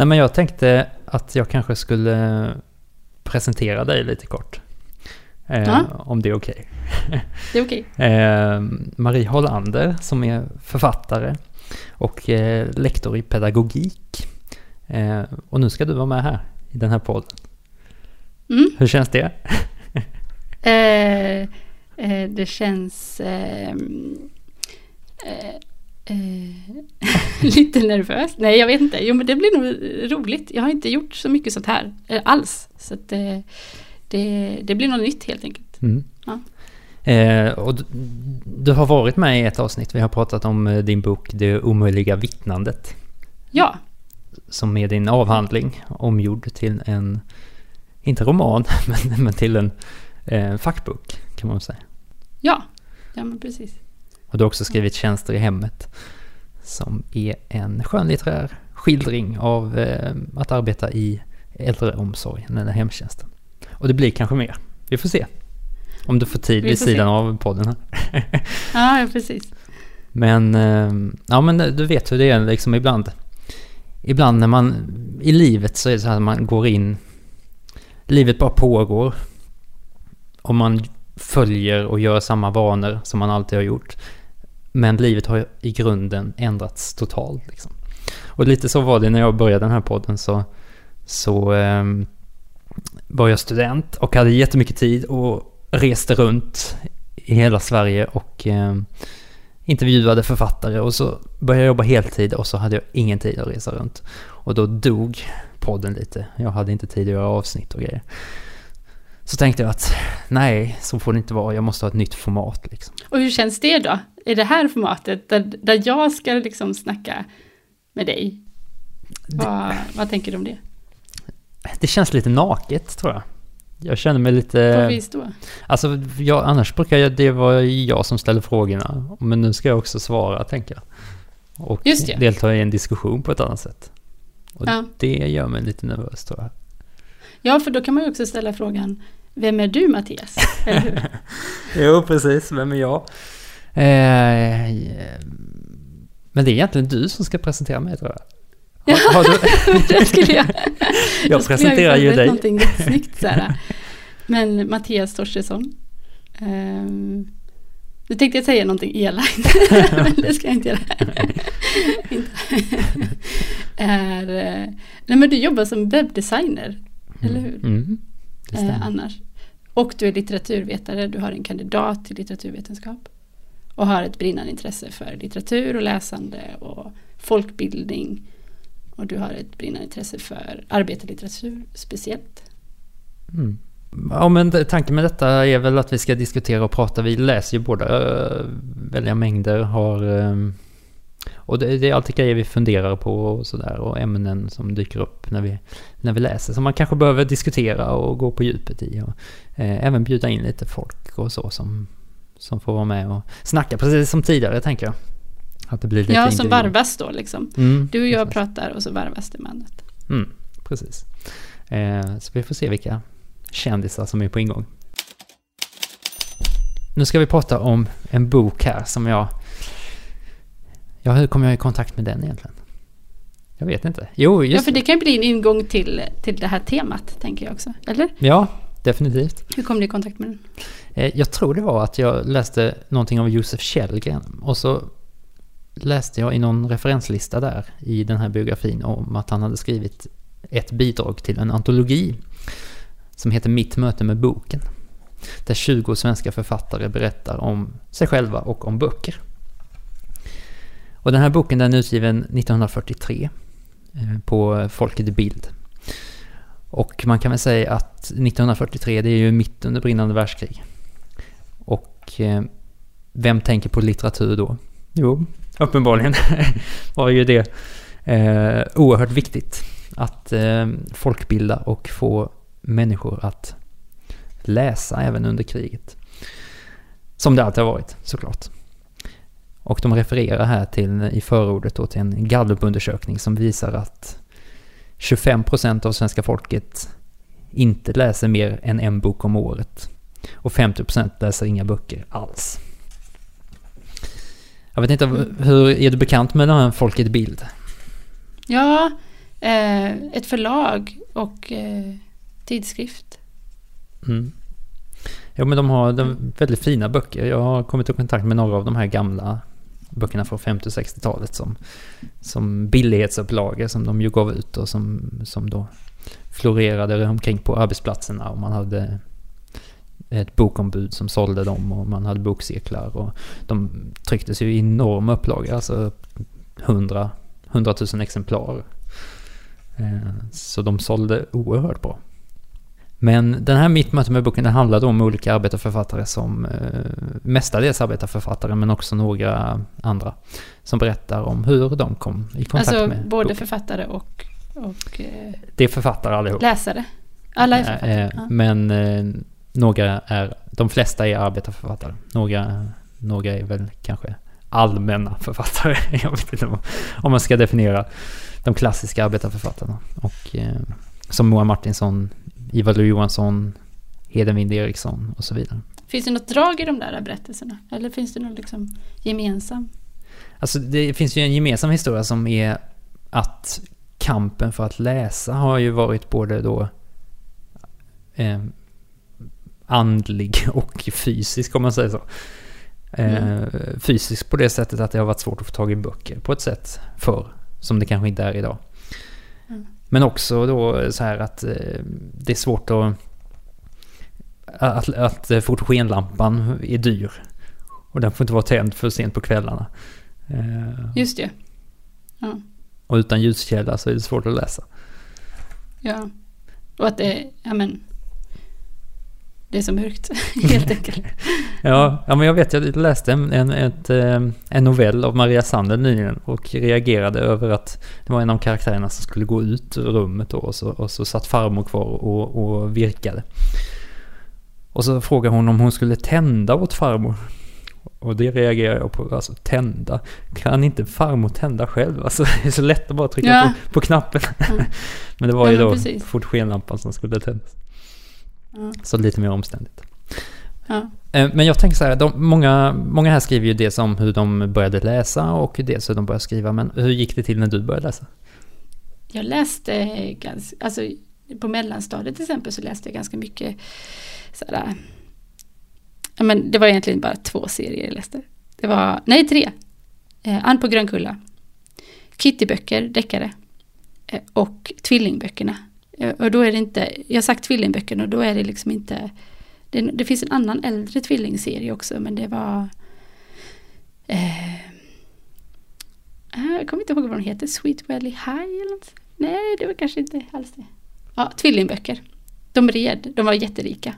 Nej men jag tänkte att jag kanske skulle presentera dig lite kort. Eh. Om det är okej. Det är okej. Eh, Marie Hollander som är författare och eh, lektor i pedagogik. Eh, och nu ska du vara med här i den här podden. Mm. Hur känns det? Eh, eh, det känns ehm, eh, eh, lite nervöst. Nej, jag vet inte. Jo, men det blir nog roligt. Jag har inte gjort så mycket sånt här eh, alls. Så att, eh, det, det blir något nytt helt enkelt. Mm. Ja. Eh, och du, du har varit med i ett avsnitt. Vi har pratat om eh, din bok Det omöjliga vittnandet. Ja, Som är din avhandling omgjord till en, inte roman, men, men till en eh, fackbok kan man säga. ja, ja men precis. Och du har också skrivit Tjänster i hemmet. Som är en skönlitterär skildring av eh, att arbeta i äldreomsorgen eller hemtjänsten. Och det blir kanske mer. Vi får se. Om du får tid Vi vid sidan se. av podden här. Ja, ja precis. Men, eh, ja men du vet hur det är liksom ibland. Ibland när man, i livet så är det så här att man går in, livet bara pågår. Och man följer och gör samma vanor som man alltid har gjort. Men livet har ju i grunden ändrats totalt liksom. Och lite så var det när jag började den här podden så, så eh, var jag student och hade jättemycket tid och reste runt i hela Sverige och eh, intervjuade författare och så började jag jobba heltid och så hade jag ingen tid att resa runt. Och då dog podden lite. Jag hade inte tid att göra avsnitt och grejer. Så tänkte jag att nej, så får det inte vara. Jag måste ha ett nytt format liksom. Och hur känns det då? I det här formatet där, där jag ska liksom snacka med dig? Vad, vad tänker du om det? Det känns lite naket tror jag. Jag känner mig På lite... vis då? Alltså, jag, annars brukar jag, det vara jag som ställer frågorna. Men nu ska jag också svara, tänker jag. Och det. delta i en diskussion på ett annat sätt. Och Ja. det gör mig lite nervös tror jag. Ja, för då kan man ju också ställa frågan Vem är du Mattias? Jo, precis. Vem är jag? Eh, men det är egentligen du som ska presentera mig tror jag. Har, har du, det skulle jag... jag presenterar ju dig. någonting jättesnyggt så här. Men Mattias Torstensson. Um, nu tänkte jag säga någonting elakt, men det ska jag inte göra. Inte. är, eh, nej men du jobbar som webbdesigner, eller hur? Mm. Eh, annars. Och du är litteraturvetare, du har en kandidat i litteraturvetenskap. Och har ett brinnande intresse för litteratur och läsande och folkbildning. Och du har ett brinnande intresse för arbetarlitteratur speciellt. Mm. Ja, men tanken med detta är väl att vi ska diskutera och prata. Vi läser ju båda uh, väldiga mängder, har... ehm, och det, det är alltid grejer vi funderar på och sådär. Och ämnen som dyker upp när vi, när vi läser. Som man kanske behöver diskutera och gå på djupet i. Och eh, även bjuda in lite folk och så som, som får vara med och snacka. Precis som tidigare tänker jag. Att det blir lite Ja, som varvas då liksom. Mm, Du och jag precis. pratar och så varvas det med annat. Mm, precis. Eh, så vi får se vilka kändisar som är på ingång. Nu ska vi prata om en bok här som jag... Ja, hur kom jag i kontakt med den egentligen? Jag vet inte. Jo, Ja, just för det kan ju bli en ingång till, till det här temat, tänker jag också. Eller? Ja, definitivt. Hur kom du i kontakt med den? Eh, Jag tror det var att jag läste någonting av Josef Kjellgren och så läste jag i någon referenslista där i den här biografin om att han hade skrivit ett bidrag till en antologi som heter Mitt möte med boken. Där 20 svenska författare berättar om sig själva och om böcker. Och den här boken den är utgiven 1943 eh, på Folket i Bild. Och man kan väl säga att 1943 det är ju mitt under brinnande världskrig. Och eh, vem tänker på litteratur då? Jo, uppenbarligen var ju det eh, oerhört viktigt att eh, folkbilda och få människor att läsa även under kriget. Som det alltid har varit, såklart. Och de refererar här till, i förordet då, till en Gallup-undersökning som visar att 25% av svenska folket inte läser mer än en bok om året. Och 50% läser inga böcker alls. Jag vet inte, hur är du bekant med den här Folket Bild? Ja, Eh, ett förlag och eh, tidskrift. Mm. Ja men de har de väldigt fina böcker. Jag har kommit i kontakt med några av de här gamla böckerna från 50 och 60-talet som, som billighetsupplagor som de ju gav ut och som, som då florerade omkring på arbetsplatserna och man hade ett bokombud som sålde dem och man hade bokcirklar och de trycktes ju i enorma upplagor, alltså 100, 100 000 exemplar. Eh, så de sålde oerhört bra. Men den här Mitt möte med boken, den handlade om olika arbetarförfattare som eh, mestadels arbetarförfattare men också några andra som berättar om hur de kom i kontakt Alltså med både boken. författare och, och eh, Det är författare allihop. läsare. Alla är författare. Eh, ja. Men eh, några är, de flesta är arbetarförfattare. Några, några är väl kanske allmänna författare. Jag vet inte om, om man ska definiera de klassiska arbetarförfattarna. Och som Moa Martinsson, Ivar Lo-Johansson, Hedenvind Eriksson och så vidare. Finns det något drag i de där berättelserna? Eller finns det något liksom gemensam? Alltså det finns ju en gemensam historia som är att kampen för att läsa har ju varit både då eh, andlig och fysisk om man säger så. Eh, Fysisk på det sättet att det har varit svårt att få tag i böcker på ett sätt förr, som det kanske inte är idag. Men också då så här att eh, det är svårt att... Att, att fotogenlampan är dyr. Och den får inte vara tänd för sent på kvällarna. Eh, Just det. Ja. och utan ljuskälla så är det svårt att läsa. ja. Och att det, ja men. Det är så mörkt, helt enkelt. Ja, ja men jag vet, jag läste en, ett, eh, en novell av Maria Sandel nyligen och reagerade över att det var en av karaktärerna som skulle gå ut ur rummet då, och, så, och så satt farmor kvar och, och virkade. Och så frågade hon om hon skulle tända åt farmor. Och det reagerar jag på, alltså tända. Kan inte farmor tända själv? Alltså det är så lätt att bara trycka Ja. på, på knappen. Ja. men det var ju då precis. fotogenlampan som skulle tändas. Så lite mer omständigt. Ja. Eh, Men jag tänker så här, de, många, många här skriver ju dels om hur de började läsa och dels hur de började skriva. Men hur gick det till när du började läsa? Jag läste ganska, alltså på mellanstadiet till exempel så läste jag ganska mycket sådär, ja men det var egentligen bara två serier jag läste. Det var, nej tre. Eh, Ann på Grönkulla, Kittyböcker, deckare eh, och Tvillingböckerna. Eh, och då är det inte, jag har sagt Tvillingböckerna och då är det liksom inte, det, det finns en annan äldre tvillingserie också men det var eh, ah, jag kommer inte ihåg vad den heter, Sweet Valley High eller något. Nej, det var kanske inte alls det. Ja, tvillingböcker. De red, de var jätterika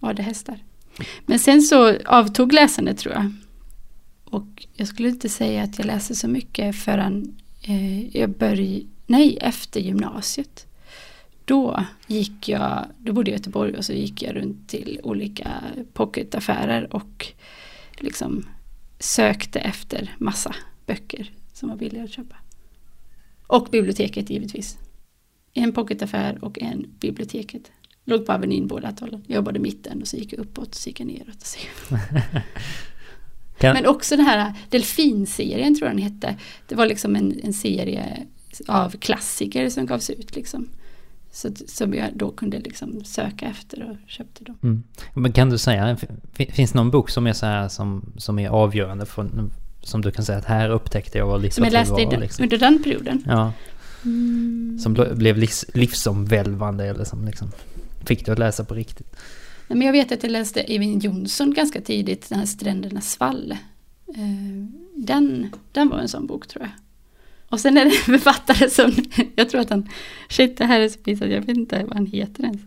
och hade hästar. Men sen så avtog läsandet tror jag. Och jag skulle inte säga att jag läste så mycket förrän eh, jag började, nej, efter gymnasiet. Då gick jag, då bodde jag i Göteborg och så gick jag runt till olika pocketaffärer och liksom sökte efter massa böcker som var billiga att köpa. Och biblioteket givetvis. En pocketaffär och en biblioteket. Låg på Avenyn båda hållen. Jag jobbade mitten och så gick jag uppåt och så gick jag neråt. Och så. Men också den här Delfinserien tror jag den hette. Det var liksom en, en serie av klassiker som gavs ut liksom. Så, som jag då kunde liksom söka efter och köpte dem. mm. Men kan du säga, fin- finns det någon bok som är så här som, som är avgörande för, som du kan säga att här upptäckte jag vad Som jag litteratur läste var? den, Liksom. under den perioden. Ja, Mm. som ble- blev livs, livsomvälvande eller som liksom fick du att läsa på riktigt. Nej, men jag vet att jag läste Evin Jonsson ganska tidigt, den här Strändernas fall. Eh, Den, den var en sån bok tror jag. Och sen är det en författare som, jag tror att han, shit det här är så pinsamt, jag vet inte vad han heter ens.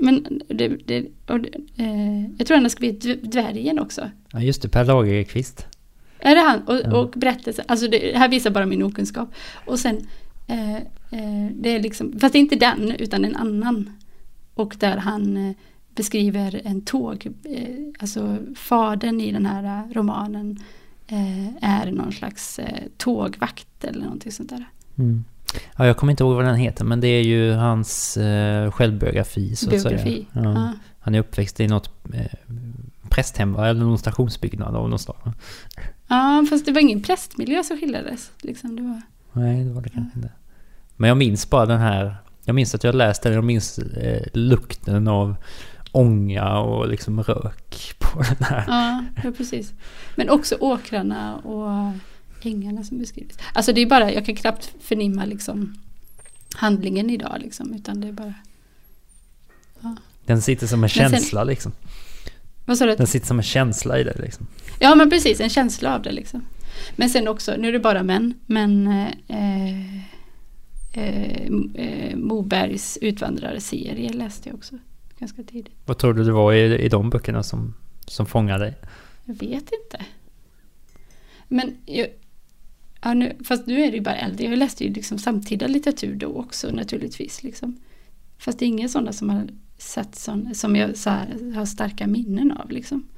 Men det, det, och, eh, jag tror han har skrivit Dv- Dvärgen också. Ja just det, Per Lagerkvist. Är det han? Och, Ja. och berättelsen, alltså det här visar bara min okunskap. Och sen, eh, eh, det är liksom, fast det är inte den utan en annan. Och där han eh, beskriver en tåg, eh, alltså fadern i den här eh, romanen är någon slags eh, tågvakt eller någonting sånt där. Mm. Ja, jag kommer inte ihåg vad den heter, men det är ju hans eh, självbiografi så att Biografi. säga. Ja. Ja. Han är uppväxt i något eh, prästhem, eller någon stationsbyggnad av något slag. ja, fast det var ingen prästmiljö som skildrades. Liksom, det var, Nej, det var det kanske inte. Men jag minns bara den här, jag minns att jag läste den, jag minns eh, lukten av ånga och liksom rök på den här. Ja, ja, precis. Men också åkrarna och ängarna som beskrivs. Alltså det är bara, jag kan knappt förnimma liksom handlingen idag liksom, utan det är bara... Ja. Den sitter som en sen- känsla liksom. Vad sa du? Den sitter som en känsla i det liksom. Ja men precis, en känsla av det liksom. Men sen också, nu är det bara män, men eh, eh, eh, Mobergs utvandrarserie läste jag också ganska tidigt. Vad tror du det var i, i de böckerna som, som fångade dig? Jag vet inte. Men jag, ja, nu, fast nu är det ju bara äldre. Jag läste ju liksom samtida litteratur då också naturligtvis. Liksom. Fast det är inga sådana som har sett sån, som jag så här, har starka minnen av. Liksom.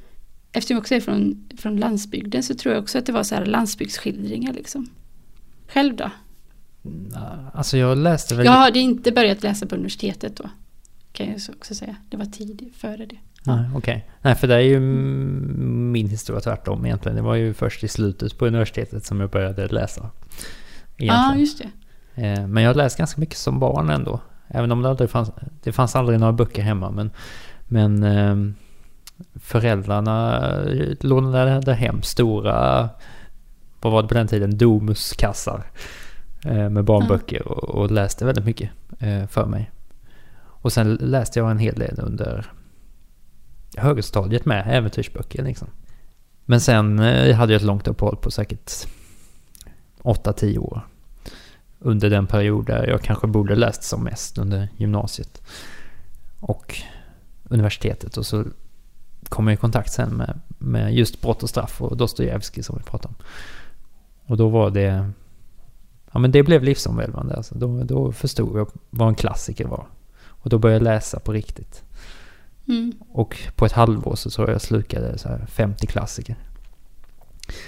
Eftersom jag också är från, från landsbygden så tror jag också att det var så här landsbygdsskildringar. Liksom. Själv då? Alltså jag läste väl... Jag hade inte börjat läsa på universitetet då. Kan jag också säga. Det var tid före det. Nej, okej. Nej, för det är ju min historia tvärtom egentligen. Det var ju först i slutet på universitetet som jag började läsa. Ja, Egentligen. just det. Eh, Men jag läste ganska mycket som barn ändå. Även om det aldrig fanns, det fanns aldrig några böcker hemma. Men, men eh, föräldrarna lånade hem stora, vad var det på den tiden, Domuskassar. eh, Med barnböcker och, och läste väldigt mycket eh, för mig. Och sen läste jag en hel del under högstadiet med äventyrsböcker liksom. Men sen eh, hade jag ett långt uppehåll på säkert 8-10 år under den period där jag kanske borde läst som mest under gymnasiet och universitetet. Och så kom jag i kontakt sen med, med just Brott och straff och Dostojevskij som vi pratade om. Och då var det... Ja men det blev livsomvälvande. Alltså. Då, då förstod jag vad en klassiker var. Och då började jag läsa på riktigt. Mm. Och på ett halvår så tror jag jag slukade så här 50 klassiker.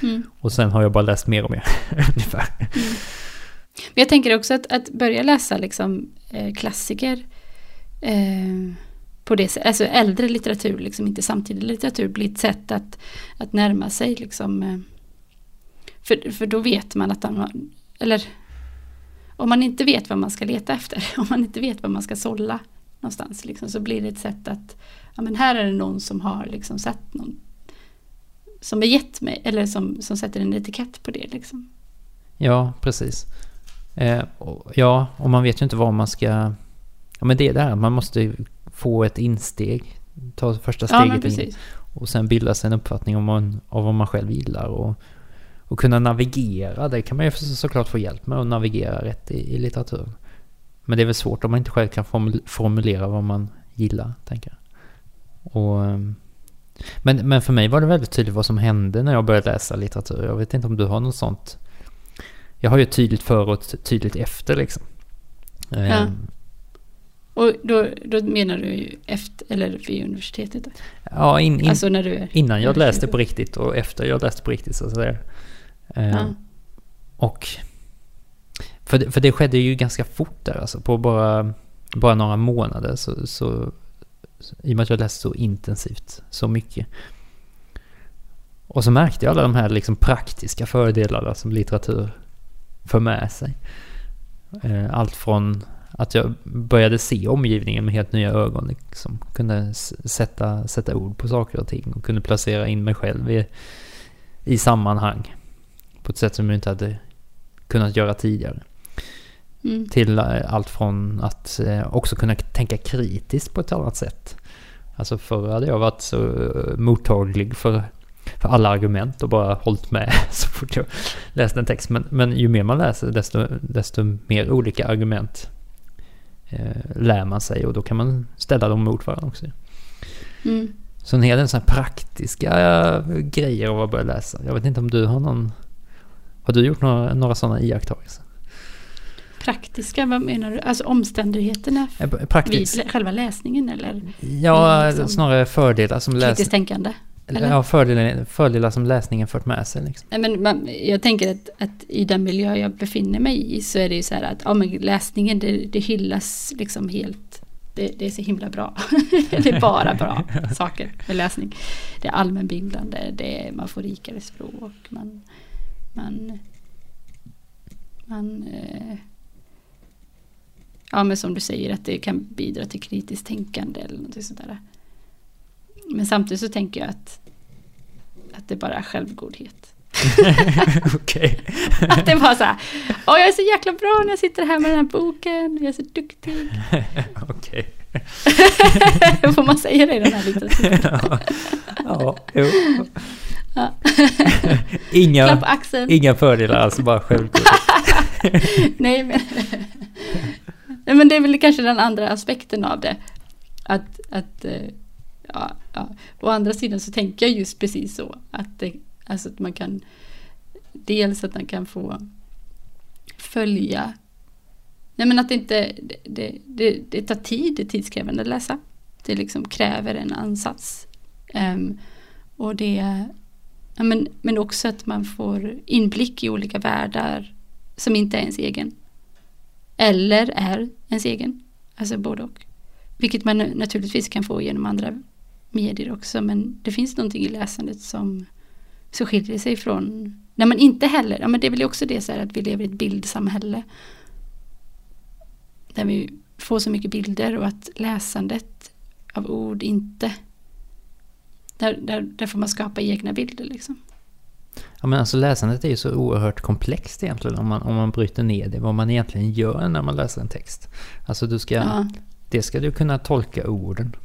Mm. Och sen har jag bara läst mer och mer ungefär. Men jag tänker också att, att börja läsa liksom, eh, klassiker eh, på det sättet, alltså äldre litteratur, liksom, inte samtida litteratur, blir ett sätt att, att närma sig. Liksom, eh, för, för då vet man att man, eller om man inte vet vad man ska leta efter, om man inte vet vad man ska sålla någonstans, liksom, så blir det ett sätt att, ja men här är det någon som har liksom sett någon, som har gett mig, eller som, som sätter en etikett på det. Liksom. Ja, precis. Eh, och, ja, och man vet ju inte vad man ska... Ja, men det är det här, man måste få ett insteg. Ta första Ja, steget in. precis. Och sen bilda sig en uppfattning om, man, av vad man själv gillar. Och, och kunna navigera, det kan man ju så- såklart få hjälp med att navigera rätt i, i litteraturen. Men det är väl svårt om man inte själv kan formul- formulera vad man gillar, tänker jag. Och, ehm, men, men för mig var det väldigt tydligt vad som hände när jag började läsa litteratur. Jag vet inte om du har något sånt. Jag har ju tydligt före och tydligt efter liksom. Ja. Ehm, Och då, då menar du ju efter, eller vid universitetet? Då? ja, in, in, alltså när du är... innan jag läste på riktigt och efter jag läste på riktigt så att säga. Ja. Och... För det, för det skedde ju ganska fort där alltså. På bara, bara några månader så, så... I och med att jag läste så intensivt, så mycket. Och så märkte jag alla de här liksom praktiska fördelarna som litteratur för med sig. Eh, Allt från att jag började se omgivningen med helt nya ögon. Liksom. Kunde sätta, sätta ord på saker och ting och kunde placera in mig själv i, i sammanhang. På ett sätt som jag inte hade kunnat göra tidigare. Mm. Till eh, allt från att eh, också kunna tänka kritiskt på ett annat sätt. Alltså förr hade jag varit så eh, mottaglig för, för alla argument och bara hållit med så fort jag läste en text. Men, men ju mer man läser desto, desto mer olika argument eh, lär man sig och då kan man ställa dem mot varandra också. Mm. Så en hel del sådana praktiska grejer av att börja läsa. Jag vet inte om du har någon... Har du gjort några, några sådana iakttagelser? Praktiska, vad menar du? Alltså omständigheterna vid Praktiskt? lä- själva läsningen eller Ja, liksom- snarare fördelar som, kritiskt läs, tänkande? eller? ja, fördelar, fördelar som läsningen fört med sig. Liksom. Men man, jag tänker att, att i den miljö jag befinner mig i så är det ju så här att ja, men läsningen det, det hyllas liksom helt. Det, det är så himla bra. det är bara bra saker med läsning. Det är allmänbildande, det är, man får rikare språk, man, man, man, eh, ja men som du säger att det kan bidra till kritiskt tänkande eller något sånt där. Men samtidigt så tänker jag att, att det bara är självgodhet. Okej. Att det var så här, åh jag är så jäkla bra när jag sitter här med den här boken, jag är så duktig. Okej. Får man säga det i den här litteraturen? ja. ja, jo. Ja. Inga, inga fördelar alls, bara självgodhet. Nej men, Nej, men det är väl kanske den andra aspekten av det. Att, att eh, ja, ja. Å andra sidan så tänker jag just precis så. Att, det, alltså att man kan Dels att man kan få följa Nej men att det inte det, det, det, det tar tid, det är tidskrävande att läsa. Det liksom kräver en ansats. Ehm, och det men, men också att man får inblick i olika världar som inte är ens egen. Eller är ens egen. Alltså både och. Vilket man naturligtvis kan få genom andra medier också. Men det finns någonting i läsandet som, som skiljer sig från när man inte heller, ja men det är väl också det så här att vi lever i ett bildsamhälle. Där vi får så mycket bilder och att läsandet av ord inte där, där, där får man skapa egna bilder liksom. Ja, men alltså läsandet är ju så oerhört komplext egentligen om man, om man bryter ner det, vad man egentligen gör när man läser en text. Alltså du ska, Ja. det ska du kunna tolka orden.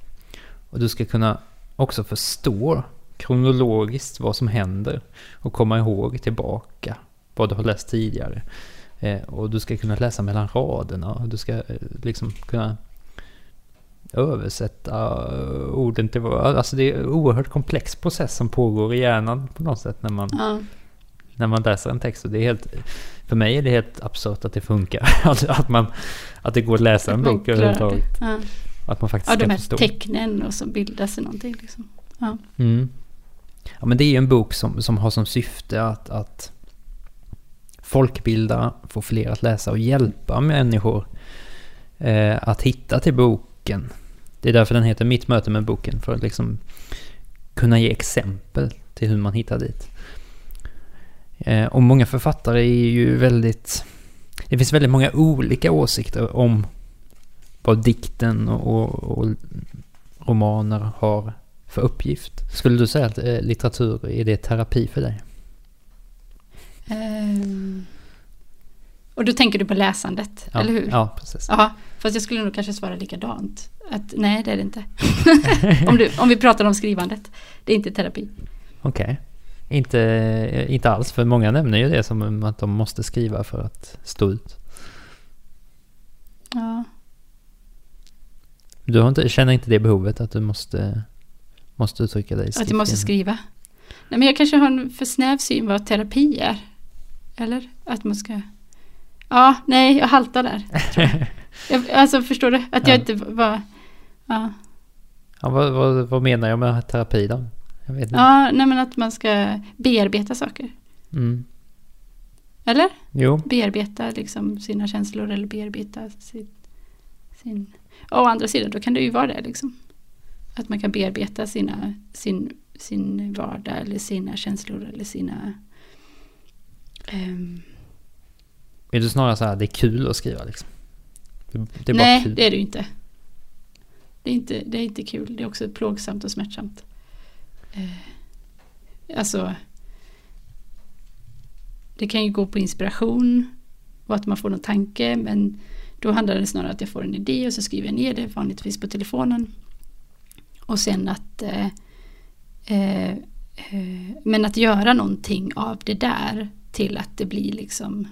Och du ska kunna också förstå kronologiskt vad som händer och komma ihåg tillbaka vad du har läst tidigare. Eh, och du ska kunna läsa mellan raderna och du ska eh, liksom kunna översätta eh, orden till vad... Alltså det är en oerhört komplex process som pågår i hjärnan på något sätt när man, Ja. när man läser en text. Och det är helt, för mig är det helt absurt att det funkar. Att, att, man, att det går att läsa en Att man bok överhuvudtaget. Ja. Att man faktiskt ja, de kan här förstå. tecknen och så bildas det någonting liksom. Ja. Mm. Ja, men det är ju en bok som, som har som syfte att, att folkbilda, få fler att läsa och hjälpa människor eh, att hitta till boken. Det är därför den heter Mitt möte med boken, för att liksom kunna ge exempel till hur man hittar dit. Eh, och många författare är ju väldigt... Det finns väldigt många olika åsikter om vad dikten och, och, och romaner har för uppgift. Skulle du säga att eh, litteratur, är det terapi för dig? Ehm. Och då tänker du på läsandet, Ja, eller hur? Ja, precis. Ja, fast jag skulle nog kanske svara likadant. Att nej, det är det inte. om, du, om vi pratar om skrivandet. Det är inte terapi. Okej. Inte, eh, inte alls, för många nämner ju det som att de måste skriva för att stå ut. Ja. Du inte, känner inte det behovet att du måste, måste uttrycka dig Att jag måste skriva. Nej, men jag kanske har en för snäv syn vad terapi är. Eller? Att man ska... Ja, nej, jag haltar där. jag. alltså, förstår du? Att jag Ja. inte var... Ja. Ja, vad, vad, vad menar jag med terapi då? Jag vet inte. ja, nej men att man ska bearbeta saker. Mm. Eller? Jo, Bearbeta liksom sina känslor eller bearbeta sin... sin... Och å andra sidan, då kan det ju vara det liksom. Att man kan bearbeta sina, sin, sin vardag eller sina känslor eller sina... ehm, är du snarare så här, det är kul att skriva liksom? Det, det nej, det är det ju inte. Det är inte, det är inte kul. Det är också plågsamt och smärtsamt. Eh, alltså, det kan ju gå på inspiration och att man får någon tanke, men då handlar det snarare om att jag får en idé och så skriver jag ner det, vanligtvis på telefonen. Och sen att eh, eh, eh, men att göra någonting av det där till att det blir liksom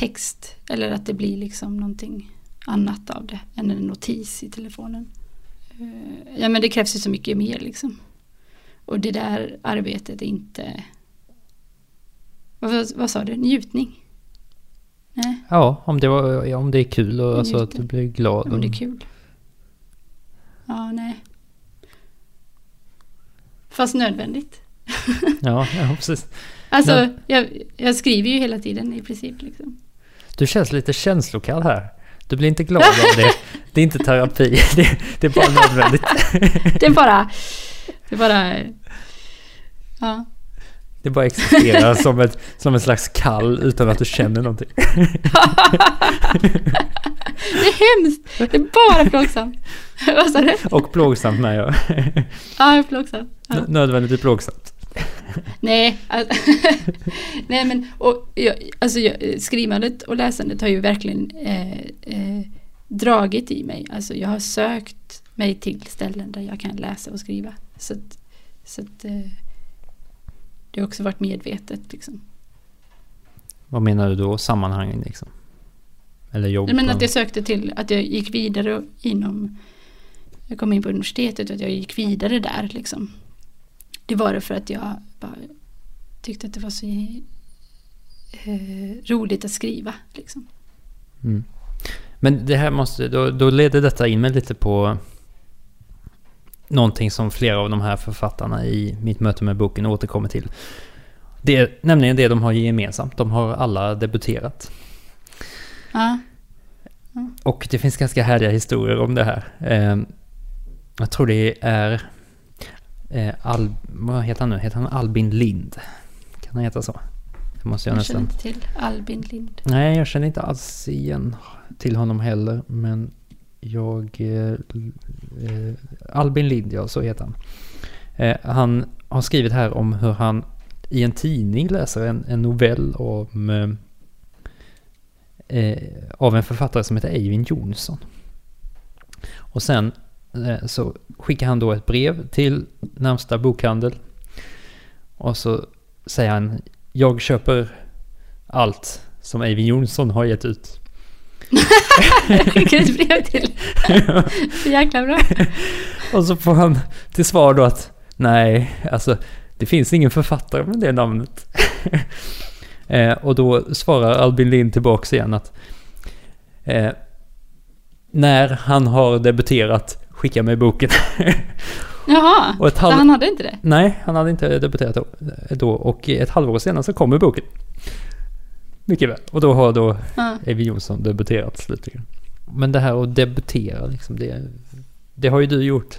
text eller att det blir liksom någonting annat av det än en notis i telefonen. Eh, Ja men det krävs ju så mycket mer liksom. Och det där arbetet är inte vad, vad, sa du? Njutning? Nej, Ja, om det, var, om det är kul och alltså att du blir glad. om det är kul. Ja, nej. Fast nödvändigt. Ja, ja, precis. Alltså, jag, jag skriver ju hela tiden i princip. Liksom. Du känns lite känslokall här. Du blir inte glad av det. Det är inte terapi. Det, det är bara nödvändigt. Det är bara... Det är bara... Ja. Det bara existerar som, ett, som en slags kall utan att du känner någonting. Det är hemskt! Det är bara plågsamt. Vad sa du? Och plågsamt med ja. Ja, plågsamt. Ja. Nödvändigt plågsamt. Nej, nej men och, jag, alltså, jag, skrivandet och läsandet har ju verkligen eh, eh, dragit i mig. Alltså jag har sökt mig till ställen där jag kan läsa och skriva. Så att, så att eh, det har också varit medvetet liksom. Vad menar du då? Sammanhangen liksom? Eller jobb? Nej, men att jag sökte till, att jag gick vidare inom, jag kom in på universitetet och att jag gick vidare där liksom. Det var det för att jag tyckte att det var så eh, roligt att skriva liksom. Mm. Men det här måste, då, då leder detta in mig lite på någonting som flera av de här författarna i mitt möte med boken återkommer till. Det är nämligen det de har gemensamt. De har alla debuterat. Ja, Och det finns ganska härliga historier om det här. Eh, jag tror det är... Eh, Al, vad heter han nu? Heter han Albin Lind? Kan han heta så? Det måste jag jag känner nästan... inte till Albin Lind. Nej, jag känner inte alls igen till honom heller. Men jag... Eh, eh, Albin Lind, ja, så heter han. Eh, han har skrivit här om hur han i en tidning läser en, en novell om... Eh, av en författare som heter Eivind Jonsson. Och sen så skickar han då ett brev till närmsta bokhandel. Och så säger han Jag köper allt som Eivind Jonsson har gett ut. Vilket ett brev till. Jäkla bra. Och så får han till svar då att nej, alltså det finns ingen författare med det namnet. eh, och då svarar Albin Lind tillbaks igen att eh, när han har debuterat, skicka mig boken. Jaha, Och ett så halv- han hade inte det? nej, han hade inte debuterat då, då. Och ett halvår senare så kommer boken. Mycket väl. Och då har då Ja. Evie Jonsson debuterat slutligen. Men det här att debutera liksom, det, det har ju du gjort.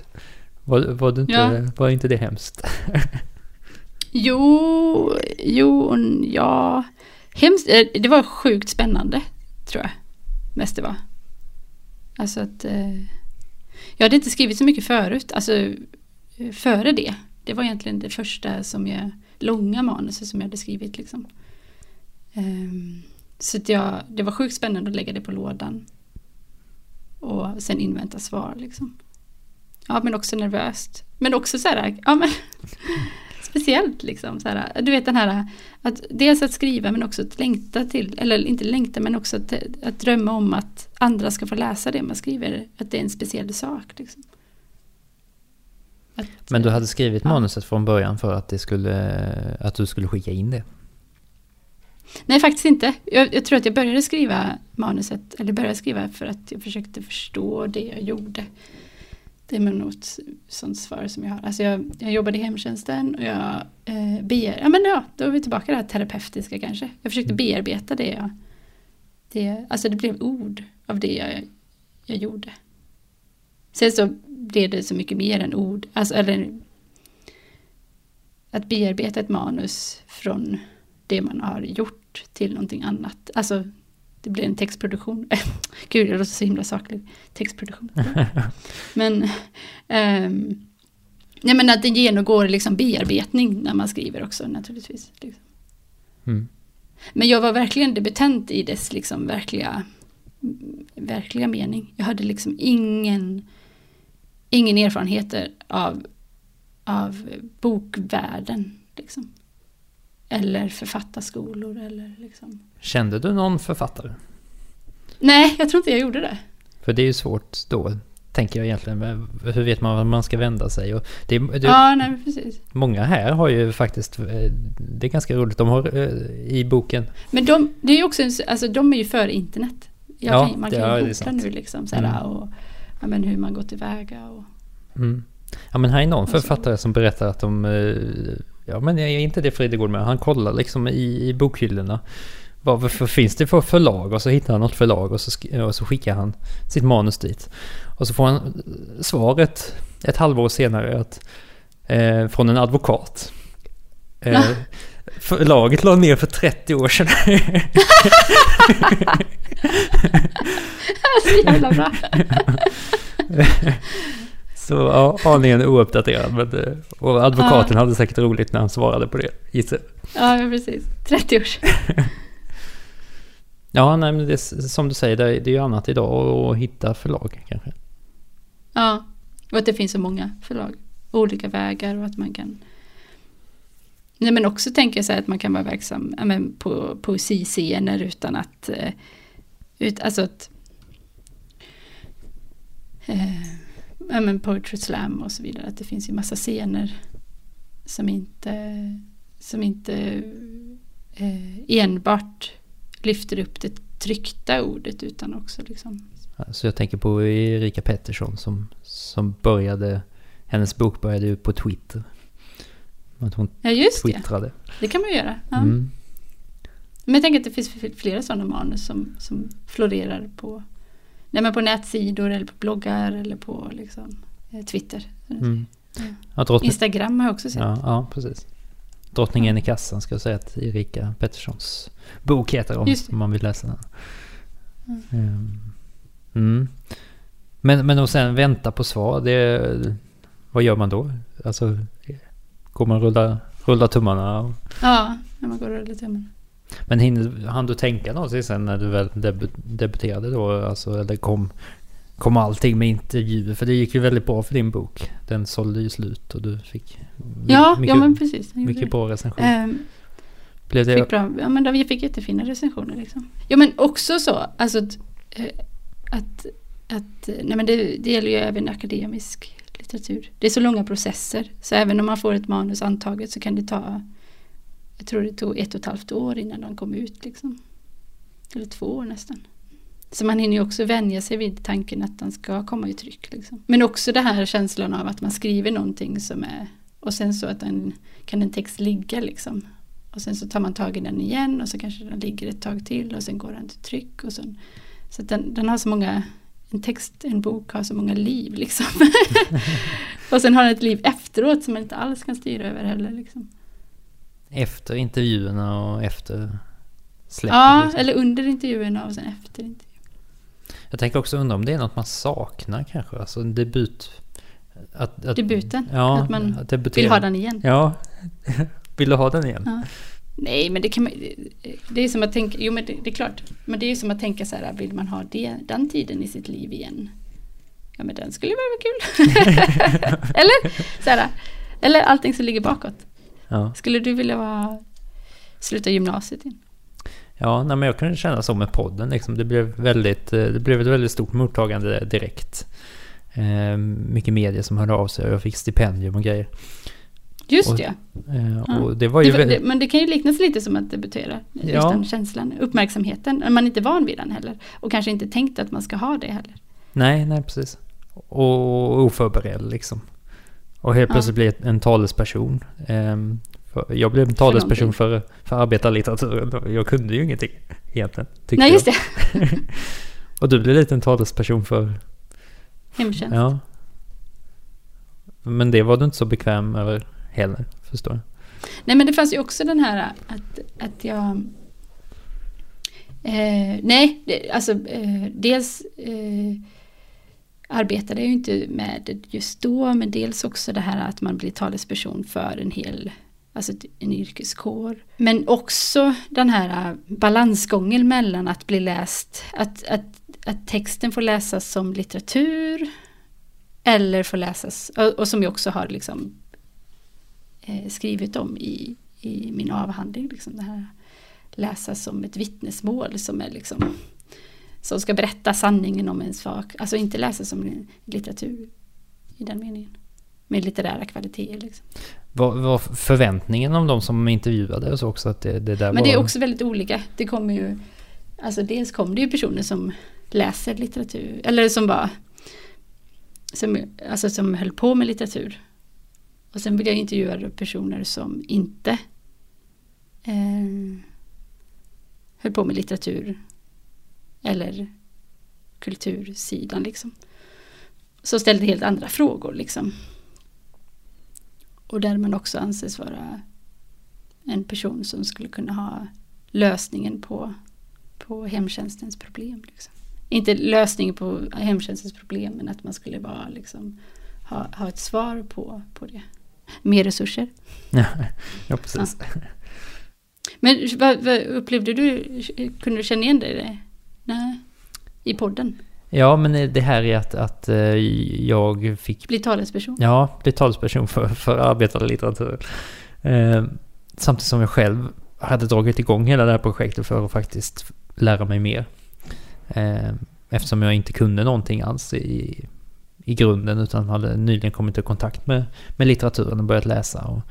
Var, var, det inte, Ja. var inte det hemskt? Jo, jo, ja. Hemskt. eh, Det var sjukt spännande, tror jag. Mest det var. Alltså att... Eh, jag hade inte skrivit så mycket förut, alltså eh, före det. Det var egentligen det första som jag, långa manuset som jag hade skrivit liksom. Um, så att jag, det var sjukt spännande att lägga det på lådan. Och sen invänta svar liksom. Ja, men också nervöst. Men också så här, ja men speciellt liksom. Så här, du vet den här, att dels att skriva men också att längta till, eller inte längta men också att, att drömma om att andra ska få läsa det man skriver, att det är en speciell sak. Liksom. Att, Men du hade skrivit Ja. manuset från början för att, det skulle, att du skulle skicka in det? Nej, faktiskt inte. Jag, jag tror att jag började skriva manuset, eller började skriva för att jag försökte förstå det jag gjorde. Det är nog ett sånt svar som jag har. Alltså jag, jag jobbade i hemtjänsten och jag eh, bear, ja men ja, då är vi tillbaka det här terapeutiska kanske. Jag försökte bearbeta det jag, det, alltså det blev ord av det jag, jag gjorde. Sen så blev det så mycket mer än ord, alltså eller att bearbeta ett manus från det man har gjort till någonting annat. Alltså det blir en textproduktion. Gud, det låter så himla sakligt. Textproduktion. men, ehm, nej, men att det genomgår liksom bearbetning när man skriver också naturligtvis. Liksom. Mm. Men jag var verkligen debutant i dess liksom verkliga, verkliga mening. Jag hade liksom ingen, ingen erfarenheter av, av bokvärlden. Liksom. Eller författarskolor eller liksom. Kände du någon författare? Nej, jag tror inte jag gjorde det. För det är ju svårt då, tänker jag egentligen. Hur vet man var man ska vända sig? Och det, det, Ja, nej precis. Många här har ju faktiskt, eh, det är ganska roligt, de har eh, i boken Men de, det är också, alltså de är ju före internet. Jag Ja, kan, man kan ja, ju googla nu liksom så här, Mm. och ja, men hur man går tillväga och Mm. Ja men här är någon författare som berättar att de... Ja men är inte det Fridegård med? Han kollar liksom i, i bokhyllorna. Vad finns det för förlag? Och så hittar han något förlag och så, och så skickar han sitt manus dit. Och så får han svaret ett halvår senare att, eh, från en advokat. Eh, Ja. Förlaget la ner för 30 år sedan. Så jävla bra. Så ja, aningen ouppdaterad. Men, det- och advokaten hade säkert roligt när han svarade på det, gissar. Ja, precis. 30 år sedan. Ja, nej men det som du säger, det är det är ju annat idag att hitta förlag kanske. Ja, och att det finns så många förlag. Olika vägar och att man kan... Nej men också tänker jag så här att man kan vara verksam ja, men på poesiscener utan att... eh, Ut, alltså att... Eh, ja men poetry slam och så vidare. Att det finns ju massa scener som inte... Som inte eh, enbart lyfter upp det tryckta ordet utan också liksom... Så jag tänker på Erika Pettersson som, som började, hennes bok började ju på Twitter. Att hon Ja just det, twittrade. det kan man ju göra. Ja. Mm. Men jag tänker att det finns flera sådana manus som, som florerar på, nej, men på nätsidor eller på bloggar eller på liksom, eh, Twitter. Mm. Ja. Drottning, Instagram har jag också sett. ja, ja, precis. Drottningen i kassan ska jag säga att Erika Petterssons bok heter om, om man vill läsa den. Mm. Mm. Men, men och sen vänta på svar, det, vad gör man då? Alltså, går man rulla, rulla tummarna? och- Ja, man går och rullar tummen. Men hinner, hann du tänka någonting sen när du väl debu- debuterade då? Alltså, eller kom, kom allting med intervjuer? För det gick ju väldigt bra för din bok. Den sålde ju slut och du fick Ja, mycket, ja men precis. mycket det. bra recension. Ehm, Blev det, fick bra, ja, men vi fick jättefina recensioner liksom. Ja men också så, alltså att, eh, att, att nej men det, det gäller ju även akademisk litteratur. Det är så långa processer, så även om man får ett manus antaget så kan det ta, jag tror det tog ett och ett halvt år innan de kom ut liksom. Eller två år nästan. Så man hinner ju också vänja sig vid tanken att den ska komma i tryck. Liksom. Men också den här känslan av att man skriver någonting som är och sen så att den, kan en text ligga liksom. Och sen så tar man tag i den igen och så kanske den ligger ett tag till och sen går den till tryck. Och sen, så att den, den har så många, en text, en bok har så många liv liksom. och sen har den ett liv efteråt som man inte alls kan styra över heller. Liksom efter intervjuerna och efter släppet? Ja, liksom? eller under intervjuerna och sen efter intervjuerna. Jag tänker också undra om det är något man saknar kanske? Alltså en debut... Att, att, Debuten, Ja, att man debutera. Vill ha den igen. Ja. Vill du ha den igen? Ja. Nej, men det kan man, det är som att tänka, jo men det, det är klart, men det är som att tänka så här, vill man ha det, den tiden i sitt liv igen? Ja men den skulle väl vara kul. eller? Så här, eller allting som ligger bakåt. Ja. Skulle du vilja vara, sluta gymnasiet igen? Ja, nej, men jag kunde känna så med podden. Liksom. Det, blev väldigt, eh, det blev ett väldigt stort mottagande direkt. Eh, mycket media som hörde av sig och jag fick stipendium och grejer. Just Och- det. Eh, Ja. Och det var Det, ju var- väldigt... det, men det kan ju liknas lite som att debutera. Just Ja. den känslan, uppmärksamheten. Man inte är van vid den heller. Och kanske inte tänkt att man ska ha det heller. Nej, nej precis. Och oförberedd liksom. Och helt Ja. plötsligt bli en talesperson. Ehm, för, jag blev en talesperson någonting. för, för arbetarlitteraturen. Jag kunde ju ingenting egentligen. Nej, just det. Och du blev lite en talesperson för... Hemtjänst. Ja. Men det var du inte så bekväm över heller, förstår jag. Nej men det fanns ju också den här att, att jag... Eh, nej, alltså eh, dels eh, arbetade jag ju inte med just då men dels också det här att man blir talesperson för en hel Alltså en yrkeskår. Men också den här äh, balansgången mellan att bli läst, att, att, att texten får läsas som litteratur eller får läsas, och, som jag också har liksom eh, skrivit om i, i min avhandling. Liksom det här läsa som ett vittnesmål som är liksom som ska berätta sanningen om en sak. Alltså inte läsa som litteratur i den meningen. Med litterära kvaliteter. Liksom. Var, var förväntningen om de som intervjuade så också att det, det där Men det är också väldigt olika. Det kommer ju, alltså dels kom det ju personer som läser litteratur, eller som var, som, alltså som höll på med litteratur. Och sen vill jag intervjua personer som inte eh, höll på med litteratur eller kultursidan liksom. Så ställde helt andra frågor liksom. Och där man också anses vara en person som skulle kunna ha lösningen på, på hemtjänstens problem. Liksom. Inte lösningen på hemtjänstens problem men att man skulle bara liksom ha, ha ett svar på, på det. Mer resurser. Ja, ja precis. Ja. Men vad, vad, upplevde du, kunde du känna igen dig i det? Nej, i podden? Ja, men det här är att, att eh, jag fick... Bli talesperson? Ja, bli talesperson för, för arbetande litteratur. Eh, samtidigt som jag själv hade dragit igång hela det här projektet för att faktiskt lära mig mer. Eh, eftersom jag inte kunde någonting alls i, i grunden utan hade nyligen kommit i kontakt med, med litteraturen och börjat läsa och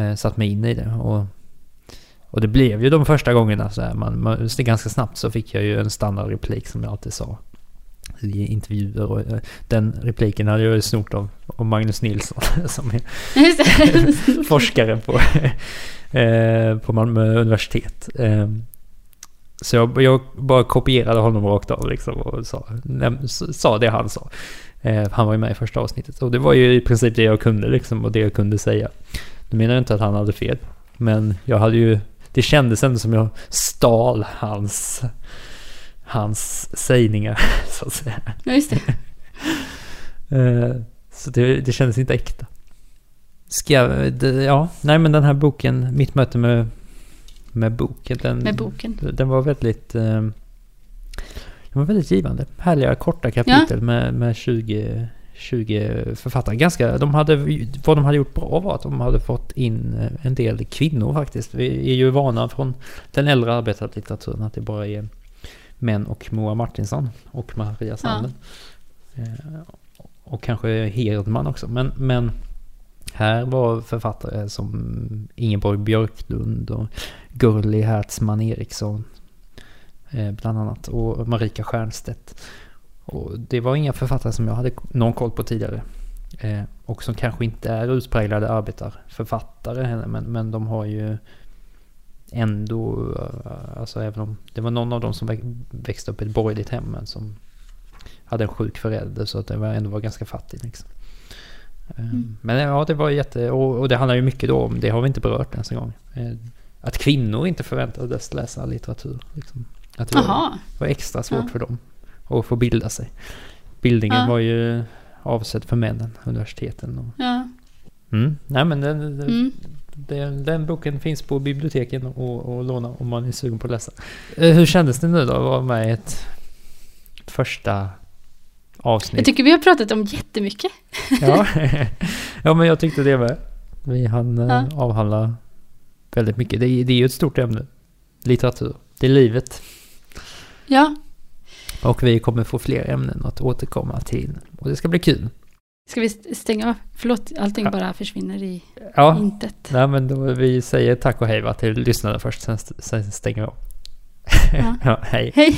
eh, satt mig in i det. Och, och det blev ju de första gångerna så här, man, man, ganska snabbt så fick jag ju en standardreplik som jag alltid sa i intervjuer och eh, den repliken hade jag ju snort av, av Magnus Nilsson som är forskare på, eh, på Malmö universitet. Eh, så jag, jag, bara kopierade honom rakt av liksom och sa, sa det han sa. Han var ju med i första avsnittet och det var ju i princip det jag kunde liksom och det jag kunde säga. Nu menar jag inte att han hade fel, men jag hade ju, det kändes ändå som jag stal hans hans sägningar, så att säga. Ja, just det. Eh, så det, det kändes inte äkta. Ska jag, ja, nej men den här boken, Mitt möte med, med boken. Den, med boken. Den var väldigt, eh, den var väldigt givande. Härliga korta kapitel ja. med, med 20, 20 författare. Ganska, de hade, vad de hade gjort bra var att de hade fått in en del kvinnor faktiskt. Vi är ju vana från den äldre arbetarlitteraturen att det bara är män och Moa Martinsson och Maria Sanden. Ja. Eh, och kanske Hedman också. Men, men här var författare som Ingeborg Björklund och Gurli Hertzman Eriksson. Eh, bland annat. Och Marika Stiernstedt. Och det var inga författare som jag hade någon koll på tidigare. Eh, och som kanske inte är utpräglade arbetarförfattare heller. Men, men de har ju ändå, eh, alltså även om det var någon av dem som växte upp i ett borgerligt hem men som hade en sjuk förälder så att det var, ändå var ganska fattig liksom. Eh, mm. Men ja, det var jätte, och, det handlar ju mycket då om, det har vi inte berört ens en gång. Eh, att kvinnor inte förväntades läsa litteratur. Liksom. Att det var, var, extra svårt ja. för dem att få bilda sig. Bildningen ja. var ju avsedd för männen, universiteten. Och, ja. Mm, nej men det, mm den, den boken finns på biblioteken och, och låna om man är sugen på att läsa. Eh, hur kändes det nu då att vara med i ett första avsnitt? Jag tycker vi har pratat om jättemycket. ja. ja, men jag tyckte det med. Vi hann eh, ja. avhandla väldigt mycket. Det är, det är ju ett stort ämne. Litteratur. Det är livet. Ja. Och vi kommer få fler ämnen att återkomma till. Och det ska bli kul. Ska vi stänga av? Förlåt, allting ja. bara försvinner i ja. intet. Nej, men då vi säger tack och hej va, till lyssnarna först, sen, sen stänger vi av. Ja. ja, hej. Hej.